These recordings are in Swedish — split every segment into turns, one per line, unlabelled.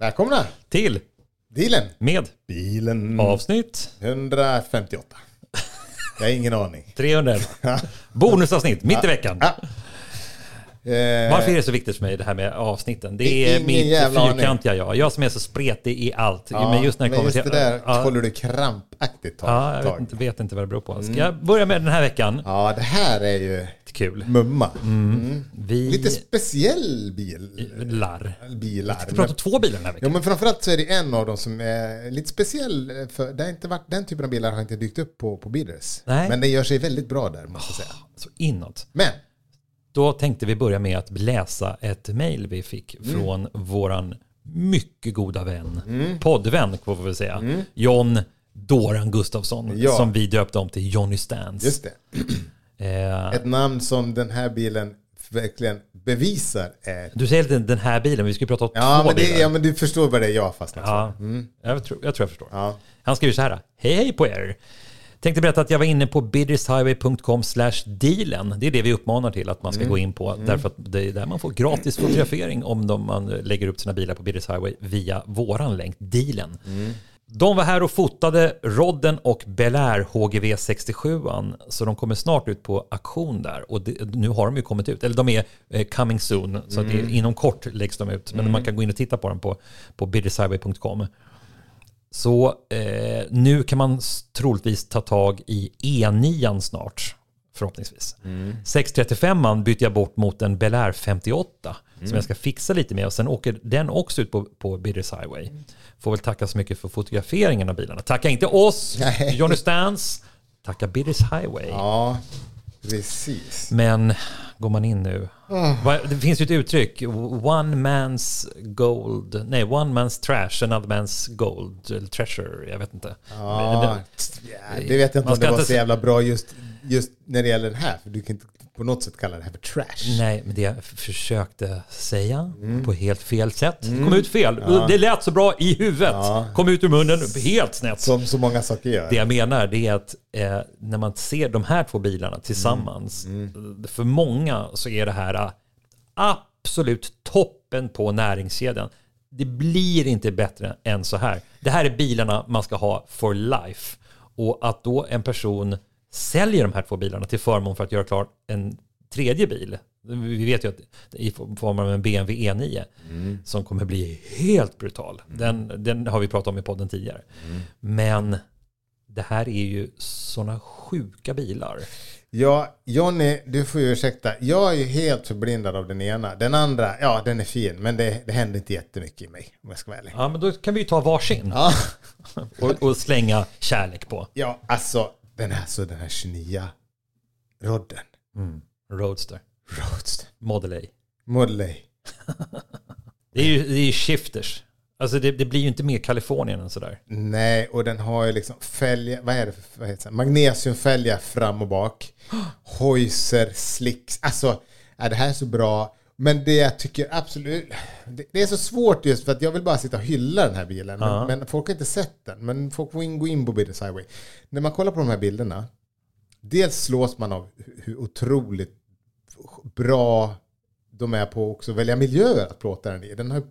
Välkomna
till
Dealen.
med
Bilen
avsnitt
158. Jag har ingen aning.
311. Bonusavsnitt mitt i veckan.
Ja. Eh,
Varför är det så viktigt för mig det här med avsnitten? Det är mitt fyrkantiga jag. Jag som är så spretig i allt.
ja,
men just när det kommer
just
till...
det där
ja,
håller du krampaktigt tag.
ja, jag vet inte, vet inte vad det beror på. Ska
Mm.
jag börja med den här veckan?
Ja, det här är ju
Kul.
mumma. Mm.
Vi
Lite speciell bil.
larr.
Bilar.
Vi pratar två bilar den här
Ja,
veckan.
men framförallt så är det en av dem som är lite speciell. För det har inte varit, den typen av bilar har inte dykt upp på, på Bidders. Men den gör sig väldigt bra där, måste jag säga.
Så inåt.
Men,
Då tänkte vi börja med att läsa ett mejl vi fick
Mm.
från våran mycket goda vän, poddvän får vi säga, John Doran Gustafsson,
Ja.
som vi döpte om till Johnny Stans.
just det.
Eh,
Ett namn som den här bilen verkligen bevisar är...
du säger lite den här bilen, vi ska ju prata om
Ja
två
men, det,
bilar.
ja, men du förstår vad det är jag fastnat.
Ja, jag, tror, jag tror jag förstår.
Ja.
Han skriver så här. Hej hej på er. Tänkte berätta att jag var inne på biddershighway.com dealen. Det är det vi uppmanar till att man ska gå in på. Därför att det är där man får gratis fotografering om de, man lägger upp sina bilar på Bidders Highway via våran länk, dealen. De var här och fotade Rodden och Bel Air HGV 67 så de kommer snart ut på auktion där. Och det, nu har de ju kommit ut, eller de är eh, coming soon, så att det, inom kort läggs de ut. Men man kan gå in och titta på dem på, på biddershighway.com. Så eh, nu kan man troligtvis ta tag i E9 snart, förhoppningsvis. 635 byter jag bort mot en Bel Air 58 som jag ska fixa lite med och sen åker den också ut på, på Bidders Highway. Får väl tacka så mycket för fotograferingen av bilarna. Tacka inte oss,
Nej.
Johnny Stans. Tacka Bidders Highway.
ja, precis.
Men går man in nu. Vad- Det finns ju ett uttryck. One man's gold. Nej, one man's trash, another man's gold. Eller treasure. Jag vet inte.
Ja,
det-
det vet jag inte om det var
inte
så jävla bra just, just när det gäller den här. För du kan inte på något sätt kalla det här för trash.
Nej, men det jag försökte säga på helt fel sätt. Kom ut fel. Det lät så bra i huvudet.
Ja.
Kom ut ur munnen helt snett.
Som så många saker gör.
Det jag menar det är att eh, när man ser de här två bilarna tillsammans, för många så är det här eh, absolut toppen på näringskedjan. Det blir inte bättre än så här. Det här är bilarna man ska ha for life. Och att då en person säljer de här två bilarna till förmån för att göra klart en tredje bil. Vi vet ju att i form av en BMW E9 som kommer bli helt brutal. Den, den har vi pratat om i podden tidigare. Men det här är ju sådana sjuka bilar.
Ja, Jonny, du får ju ursäkta. Jag är ju helt förblindad av den ena. Den andra, ja den är fin, men det, det händer inte jättemycket i mig om jag ska vara ärlig.
Ja, men då kan vi ju ta varsin
Ja,
och, och slänga kärlek på.
ja alltså den här, så den här 29 Rodden.
Roadster,
Roadster.
Model A.
Model A.
Det är ju, det är shifters. Alltså det, det blir ju inte mer Kalifornien än sådär.
Nej, och den har ju liksom fälgar, vad är det för vad heter det? magnesiumfälgar fram och bak. Hojser, slicks, alltså ja, det här är så bra. Men det jag tycker absolut, det, det är så svårt just för att jag vill bara sitta och hylla den här bilen. Men, men folk har inte sett den, men folk får in, gå in på Bidders Highway. När man kollar på de här bilderna, dels slås man av hur- otroligt bra de är på också välja miljöer att plåta den i. Den har,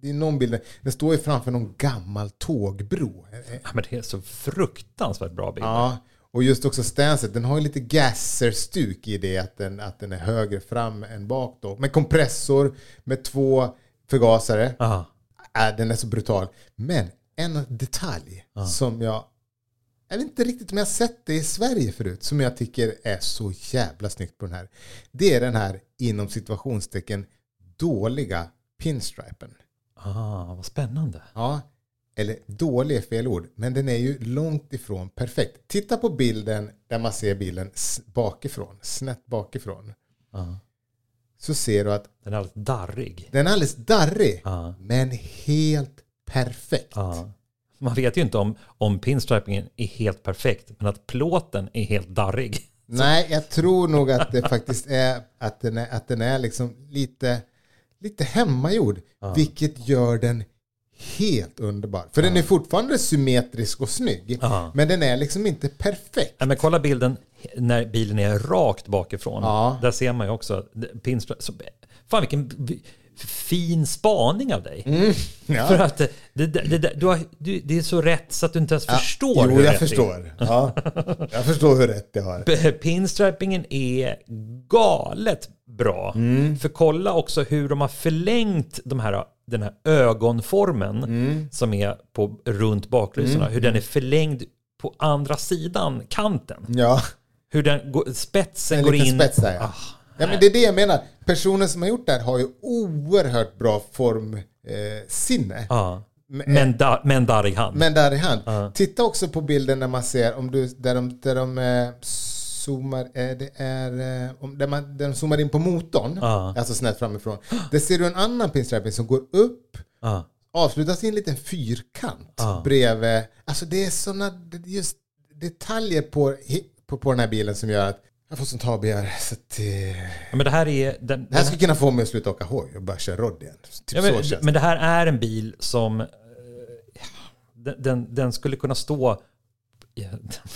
det är någon bild, den står ju framför någon gammal tågbro.
Ja, men det är så fruktansvärt bra bilar.
Ja, och just också stanset, den har ju lite gasser-stuk i det att den, att den är högre fram än bak då. Med kompressor, med två förgasare.
Aha.
Äh, den är så brutal. Men en detalj som jag, jag vet inte riktigt om jag sett det i Sverige förut, som jag tycker är så jävla snyggt på den här. Det är den här inom situationstecken dåliga pinstripen.
Ah, vad spännande.
Ja, eller dålig är fel ord, men den är ju långt ifrån perfekt. Titta på bilden där man ser bilen bakifrån, snett bakifrån.
Ja.
Så ser du att
Den är alldeles darrig.
den är alldeles darrig,
Ja.
men helt perfekt.
Ja. Man vet ju inte om, om pinstripingen är helt perfekt, men att plåten är helt darrig.
Nej, jag tror nog att det faktiskt är att den är, att den är liksom lite, lite hemmagjord, vilket gör den helt underbar. För den är fortfarande symmetrisk och snygg,
Ja.
men den är liksom inte perfekt.
Ja, men kolla bilden när bilen är rakt bakifrån.
Ja.
Där ser man ju också fan vilken fin spaning av dig.
Mm. Ja.
För att det, det, det, du har, du, det är så rätt så att du inte ens förstår
Jo,
hur
jag
rätt det är.
förstår. Ja. Jag förstår hur rätt jag har.
Pinstripingen är galet bra.
Mm.
För kolla också hur de har förlängt de här, den här ögonformen
Mm.
som är på, runt baklysorna. Hur den är förlängd på andra sidan kanten.
Ja,
Hur den går, spetsen
en
går in.
spets där ja.
Ah,
ja. men det är det jag menar. Personen som har gjort det här har ju oerhört bra formsinne. Eh,
ja.
Men-
Men, da, men darrig hand.
Men där i hand. Titta också på bilden när man ser, om du, där de, där de eh, zoomar, eh, det är, eh, där, man, där de zoomar in på motorn,
Ja.
alltså snett framifrån. Där ser du en annan pinstriping som går upp,
ja.
avslutas i en liten fyrkant bredvid. Alltså det är sådana just detaljer på, på, på den här bilen som gör att jag får sånt habegär. Så att, eh,
Ja, men det här är... Den,
det här skulle kunna få mig att sluta åka hoj och börja köra rodd igen. Typ
Ja, men, men det här är en bil som den, den, den skulle kunna stå Ja,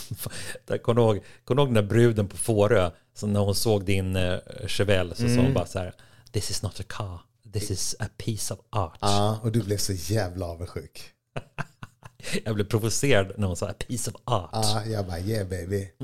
där kom du ihåg, kom ihåg den där bruden på Fårö som när hon såg din uh, Chevelle så
Mm.
sa hon bara så här This is not a car, this is a piece of art.
Ja, och du blev så jävla avundsjuk.
Jag blev provocerad när hon sa a piece of art.
Ja, jag bara yeah baby.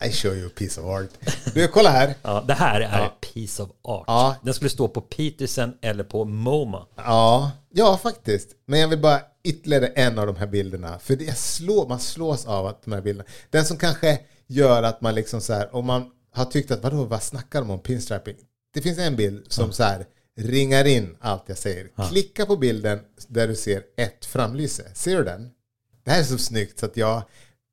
I show you a piece of art. Du, kolla här.
Ja, det här är a piece of art.
Ja.
Den skulle stå på Peterson eller på MoMA.
Ja, ja faktiskt. Men jag vill bara ytterligare en av de här bilderna. För det slår, man slås av att de här bilderna. Den som kanske gör att man liksom så här, om man har tyckt att vadå, vad snackar de om pinstriping? Det finns en bild som så här ringar in allt jag säger. Klicka på bilden där du ser ett framlyse. Ser du den? Det här är så snyggt så att jag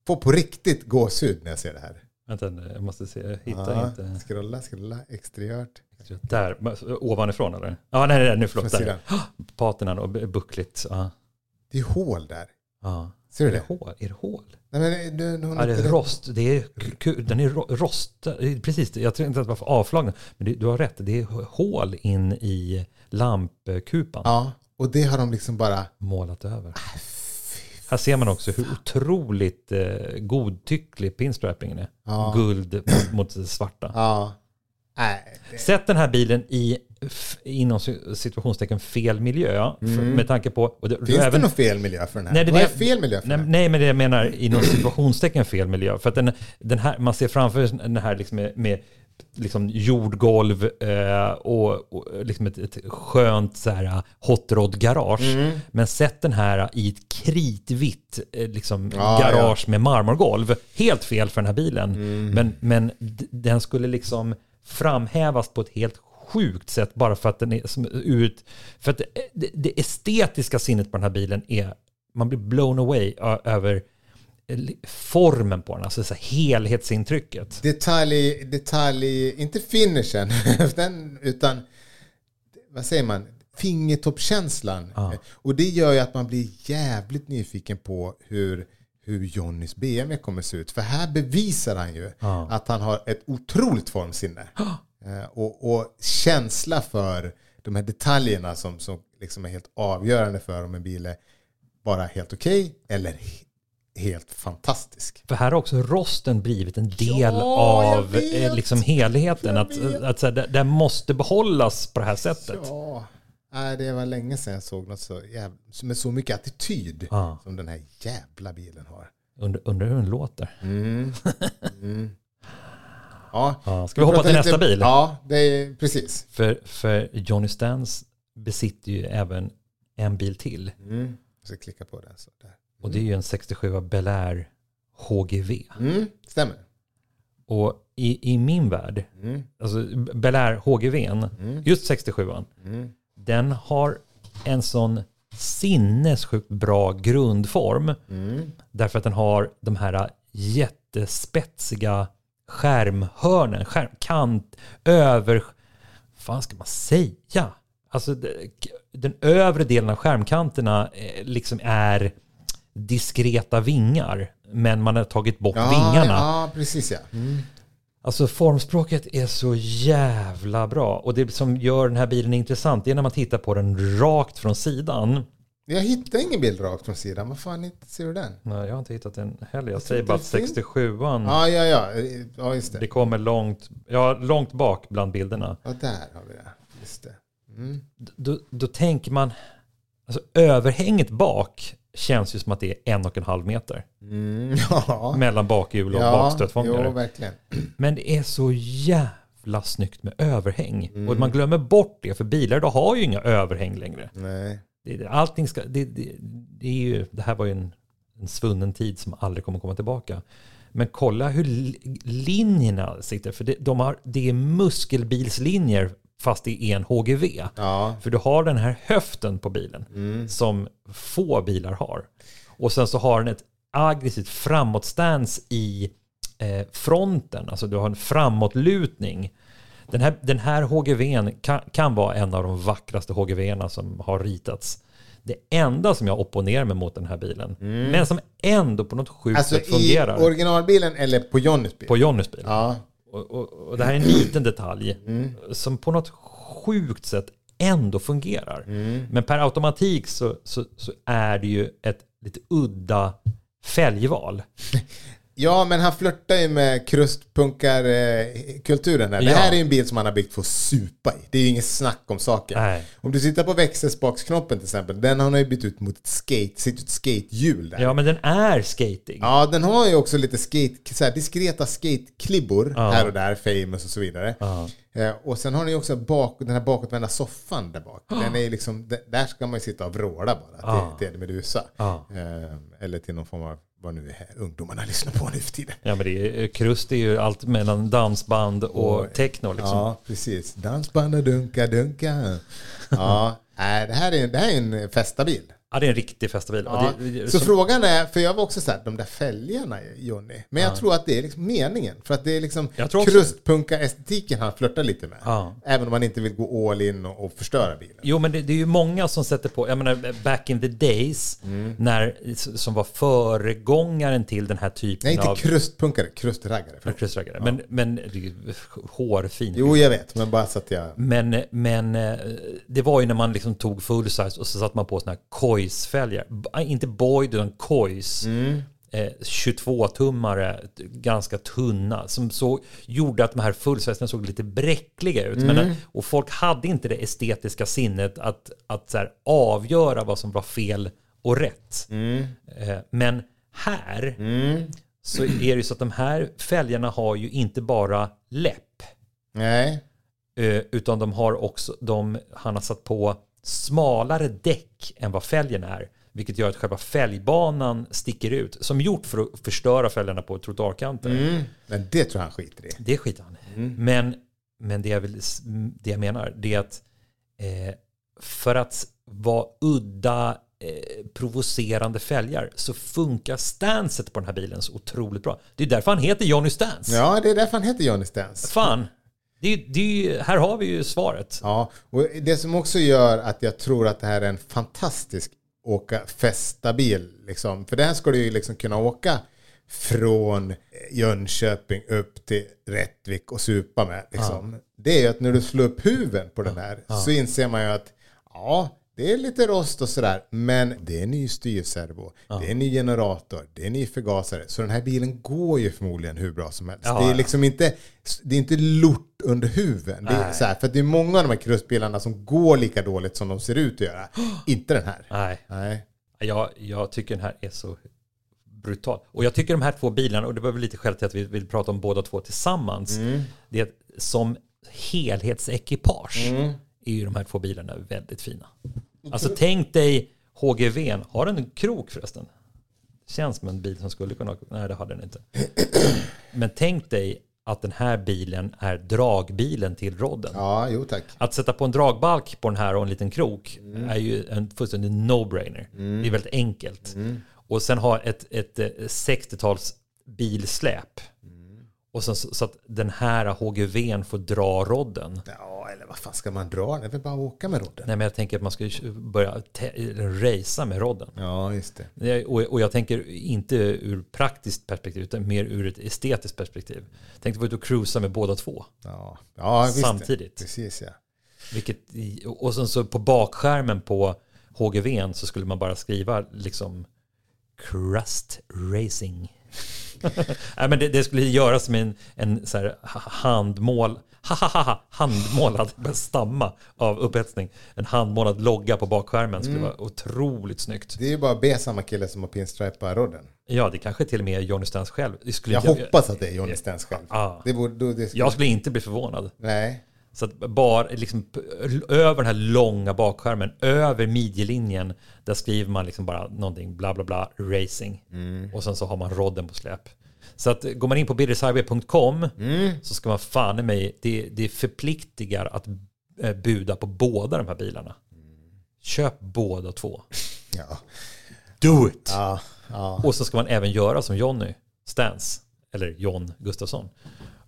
får på riktigt gåshud när jag ser det här.
Vänta, jag måste se, jag hittar
Ja,
inte.
scrolla, scrolla, exteriört.
Där, ovanifrån eller? Ja, nej, nej, nu förlåt. Där. Paternan och buckligt. Ja.
Det är hål där.
Ja.
Ser du
Är det
det?
hål? Är det hål?
Nej, men du, du,
Ja, det är rost. Det är, den är ro- rost. Precis, jag tror inte att det var för avflagna. Men det, du har rätt, det är hål in i lampkupan.
Ja, och det har de liksom bara...
Målat över. Här ser man också hur otroligt eh, godtycklig pinstripingen är.
Ja.
Guld mot, mot det svarta.
Ja. Nej, det-
Sätt den här bilen i inom situationstecken fel miljö. För, med tanke på... Och det,
Mm. Finns
du
det någon fel miljö för den här?
Nej, det
Vad är fel miljö för
Nej,
den här?
nej, men det jag menar inom situationstecken fel miljö. För att den, den här, man ser framför den här liksom med, med liksom jordgolv eh, och, och liksom ett, ett skönt så här hot rod garage.
Mm.
Men sätt den här i ett kritvitt eh, liksom,
Ja,
garage med marmorgolv. Helt fel för den här bilen.
Mm.
Men, men den skulle liksom framhävas på ett helt sjukt sätt bara för att den är som ut. För att det, det, estetiska sinnet på den här bilen är, man blir blown away över formen på den, alltså så helhetsintrycket.
Detalj, detalj, inte finishen, den, utan vad säger man? Fingertoppskänslan. Och det gör ju att man blir jävligt nyfiken på hur, hur Johnnys BMW kommer se ut. För här bevisar han ju att han har ett otroligt formsinne. Eh, och, och känsla för de här detaljerna som, som liksom är helt avgörande för om en bil är bara helt okej eller he- helt fantastisk.
För här har också rosten blivit en del
Ja,
av
vet.
eh, liksom helheten. Att,
vet.
att, så här, det, det måste behållas på det här sättet.
Ja, nej, det var länge sedan jag såg något så jävla, med så mycket attityd
Ja.
som den här jävla bilen har.
Undrar undrar hur den låter.
Mm. Mm. Ja.
Ja, ska vi hoppa till
lite-
nästa bil?
Ja, det är precis.
För, för Johnny Stans besitter ju även en bil till.
Mm. Jag ska klicka på den. Så där.
Och det är ju en 67 Bel Air HGV.
Mm. Stämmer.
Och i, i min värld,
Mm.
alltså Bel Air HGV, just 67
Mm.
den har en sån sinnessjukt bra grundform.
Mm.
Därför att den har de här jättespetsiga skärmhörnen, skärmkant, över... Vad ska man säga? Alltså den övre delen av skärmkanterna eh, liksom är diskreta vingar. Men man har tagit bort
Ja,
vingarna.
ja, precis ja. Mm.
Alltså formspråket är så jävla bra. Och det som gör den här bilen intressant det är när man tittar på den rakt från sidan.
Jag hittar ingen bild rakt från sidan. Vad fan ser du den?
Nej, jag har inte hittat den heller. Jag
tror
säger bara att
finns.
67an,
Ja, ja, ja. Ja, just det.
det kommer långt, ja, långt bak bland bilderna.
Ja, där har vi det. Just det.
då, då tänker man, alltså överhänget bak känns ju som att det är en och en halv meter
Mm, ja.
mellan bakhjul och
ja,
bakstötfångare.
Jo, verkligen.
Men det är så jävla snyggt med överhäng.
Mm.
Och man glömmer bort det, för bilar då har ju inga överhäng längre.
Nej.
Det, allting ska, det, det, det, är ju, det här var ju en, en svunnen tid som aldrig kommer komma tillbaka. Men kolla hur li- linjerna sitter, för det, de har, det är muskelbilslinjer fast är en HGV.
Ja.
För du har den här höften på bilen som få bilar har. Och sen så har den ett aggressivt framåtstance i eh, fronten, alltså du har en framåtlutning. Den här, den här HGVn kan, kan vara en av de vackraste HGVerna som har ritats. Det enda som jag opponerar mig mot den här bilen, men som ändå på något sjukt
Alltså
sätt
i
fungerar
originalbilen eller på Johnnys bil?
på Johnnys bil.
Ja.
Och, och, och det här är en liten detalj
Mm.
som på något sjukt sätt ändå fungerar.
Mm.
Men per automatik så, så, så är det ju ett lite udda fälgval
ja, men han flörtar ju med krustpunkarkulturen. Det här är ju en bil som han har byggt för att supa i. Det är ju inget snack om saken.
Nej.
Om du tittar på växelspaksknoppen till exempel, den har han ju bytt ut mot ett skate, sitt skatehjul där.
Ja, men den är skating.
Ja, den har ju också lite skate, så här, diskreta skateklibbor
Ja.
här och där, famous och så vidare.
Ja.
Eh, och sen har ni också bak, den här bakåtvända soffan där bak. Den är liksom, där ska man ju sitta och vråla bara till, till Medusa.
Ja.
Eh, eller till någon form av, vad nu är ungdomarna lyssnar på nu för tiden.
Ja, men det är, krust är ju allt mellan dansband och techno liksom.
Ja, precis. Dansband och dunka, dunka. Ja, det här är, det här är en festabil.
Ja, det är en riktig festabil.
Ja,
det,
så
som-
frågan är, för jag var också så här, de där fälgarna Jonny. Men jag tror att det är liksom meningen. För att det är liksom krustpunka-estetiken han flörtar lite med.
Ja.
Även om man inte vill gå all in och, och förstöra bilen.
Jo, men det, det är ju många som sätter på, jag menar back in the days,
Mm.
när, som var föregångaren till den här typen
Nej, inte
av...
krustpunkare, krustraggare. förlåt.
Kryssraggare. Men, men det är ju hårfint.
Jo, jag vet, men bara så att jag...
Men, men eh, det var ju när man liksom tog full size och så satte man på såna här Kois-fälgar. B- Inte Boyd utan Kois. Eh, 22-tummare, ganska tunna. Som så gjorde att de här fullsize såg lite bräckliga ut. Men, och folk hade inte det estetiska sinnet att, att så här, avgöra vad som var fel och rätt. Eh, men här så är det ju så att de här fälgarna har ju inte bara läpp.
Nej.
Eh, utan de har också, de, han har satt på smalare däck än vad fälgen är. Vilket gör att själva fälgbanan sticker ut. Som gjort för att förstöra fälgarna på trottoarkanter.
Mm. Men det tror jag han skiter i.
Det skiter han i. Men, men det, jag vill, det jag menar det är att eh, för att vara udda eh, provocerande fälgar så funkar stanset på den här bilen så otroligt bra. Det är därför han heter Johnny Stance.
Ja, det är därför han heter Johnny Stance.
Fan, det det här har vi ju svaret.
Ja, och det som också gör att jag tror att det här är en fantastisk åka festabil. Liksom. För där ska du ju liksom kunna åka från Jönköping upp till Rättvik och supa med. Liksom. Det är ju att när du slår upp huven på den här så inser man ju att ja, det är lite rost och sådär. Men det är ny styrservo, det är ny generator, det är ny förgasare. Så den här bilen går ju förmodligen hur bra som helst.
Ja,
det är
ja.
liksom inte, det är inte lort under huven. Det är så här, för det är många av de här krustbilarna som går lika dåligt som de ser ut att göra. inte den här.
Nej,
Nej.
jag, jag tycker den här är så brutal. Och jag tycker de här två bilarna, och det var väl lite skäl till att vi vill prata om båda två tillsammans, det är som helhetsekipage är ju de här två bilarna väldigt fina. Alltså tänk dig HGV, har den en krok förresten? Känns som en bil som skulle kunna, nej det hade den inte. Men tänk dig att den här bilen är dragbilen till rodden.
Ja, jo tack.
Att sätta på en dragbalk på den här och en en krok är ju en fullständig no-brainer. Det är väldigt enkelt. Och sen ha ett, ett, eh, 60-tals bilsläp. Och sen så, så att den här HGVn får dra rodden.
Ja, eller vad fan ska man dra? Det är väl bara att åka med rodden.
Nej men jag tänker att man ska börja racea med rodden.
Ja, just det.
Och, och jag tänker inte ur praktiskt perspektiv utan mer ur ett estetiskt perspektiv. Tänk dig vara ute och cruisa med båda två.
Ja, ja visst.
Samtidigt.
Precis ja.
Vilket, och sen så på bakskärmen på HGVn så skulle man bara skriva liksom Crust Racing. Nej, men det, det skulle göras med en, en så här handmål, ha, ha, ha, ha, handmålad, stamma av upphetsning. En handmålad logga på bakskärmen skulle vara otroligt snyggt.
Det är ju bara att be samma kille som har pinstripat rodden.
Ja, det kanske till och med är Johnny Stans själv.
Jag hoppas att det är Johnny Stens själv.
Ja.
Det borde, det skulle,
Jag skulle inte bli förvånad.
Nej.
Så att bara liksom över den här långa bakskärmen, över midjelinjen, där skriver man liksom bara någonting bla bla bla racing. Och sen så har man rodden på släp. Så att går man in på biddershighway.com så ska man fan i mig, det, det förpliktigar att eh, buda på båda de här bilarna. Köp båda två.
Ja.
Do it!
Ja. ja.
Och så ska man även göra som Jonny Stans, eller John Gustafsson.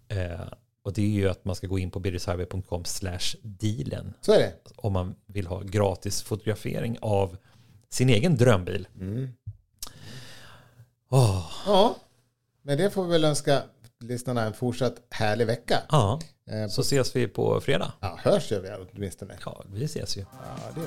Eh, och det är ju att man ska gå in på biddershighway.com slash dealen
Så är det.
om man vill ha gratis fotografering av sin egen drömbil. Åh,
Ja. Men det får vi väl önska lyssnarna en fortsatt härlig vecka.
ja,
Eh,
så ses vi på fredag.
Ja, hörs gör vi åtminstone.
Ja, vi ses ju.
Ja, det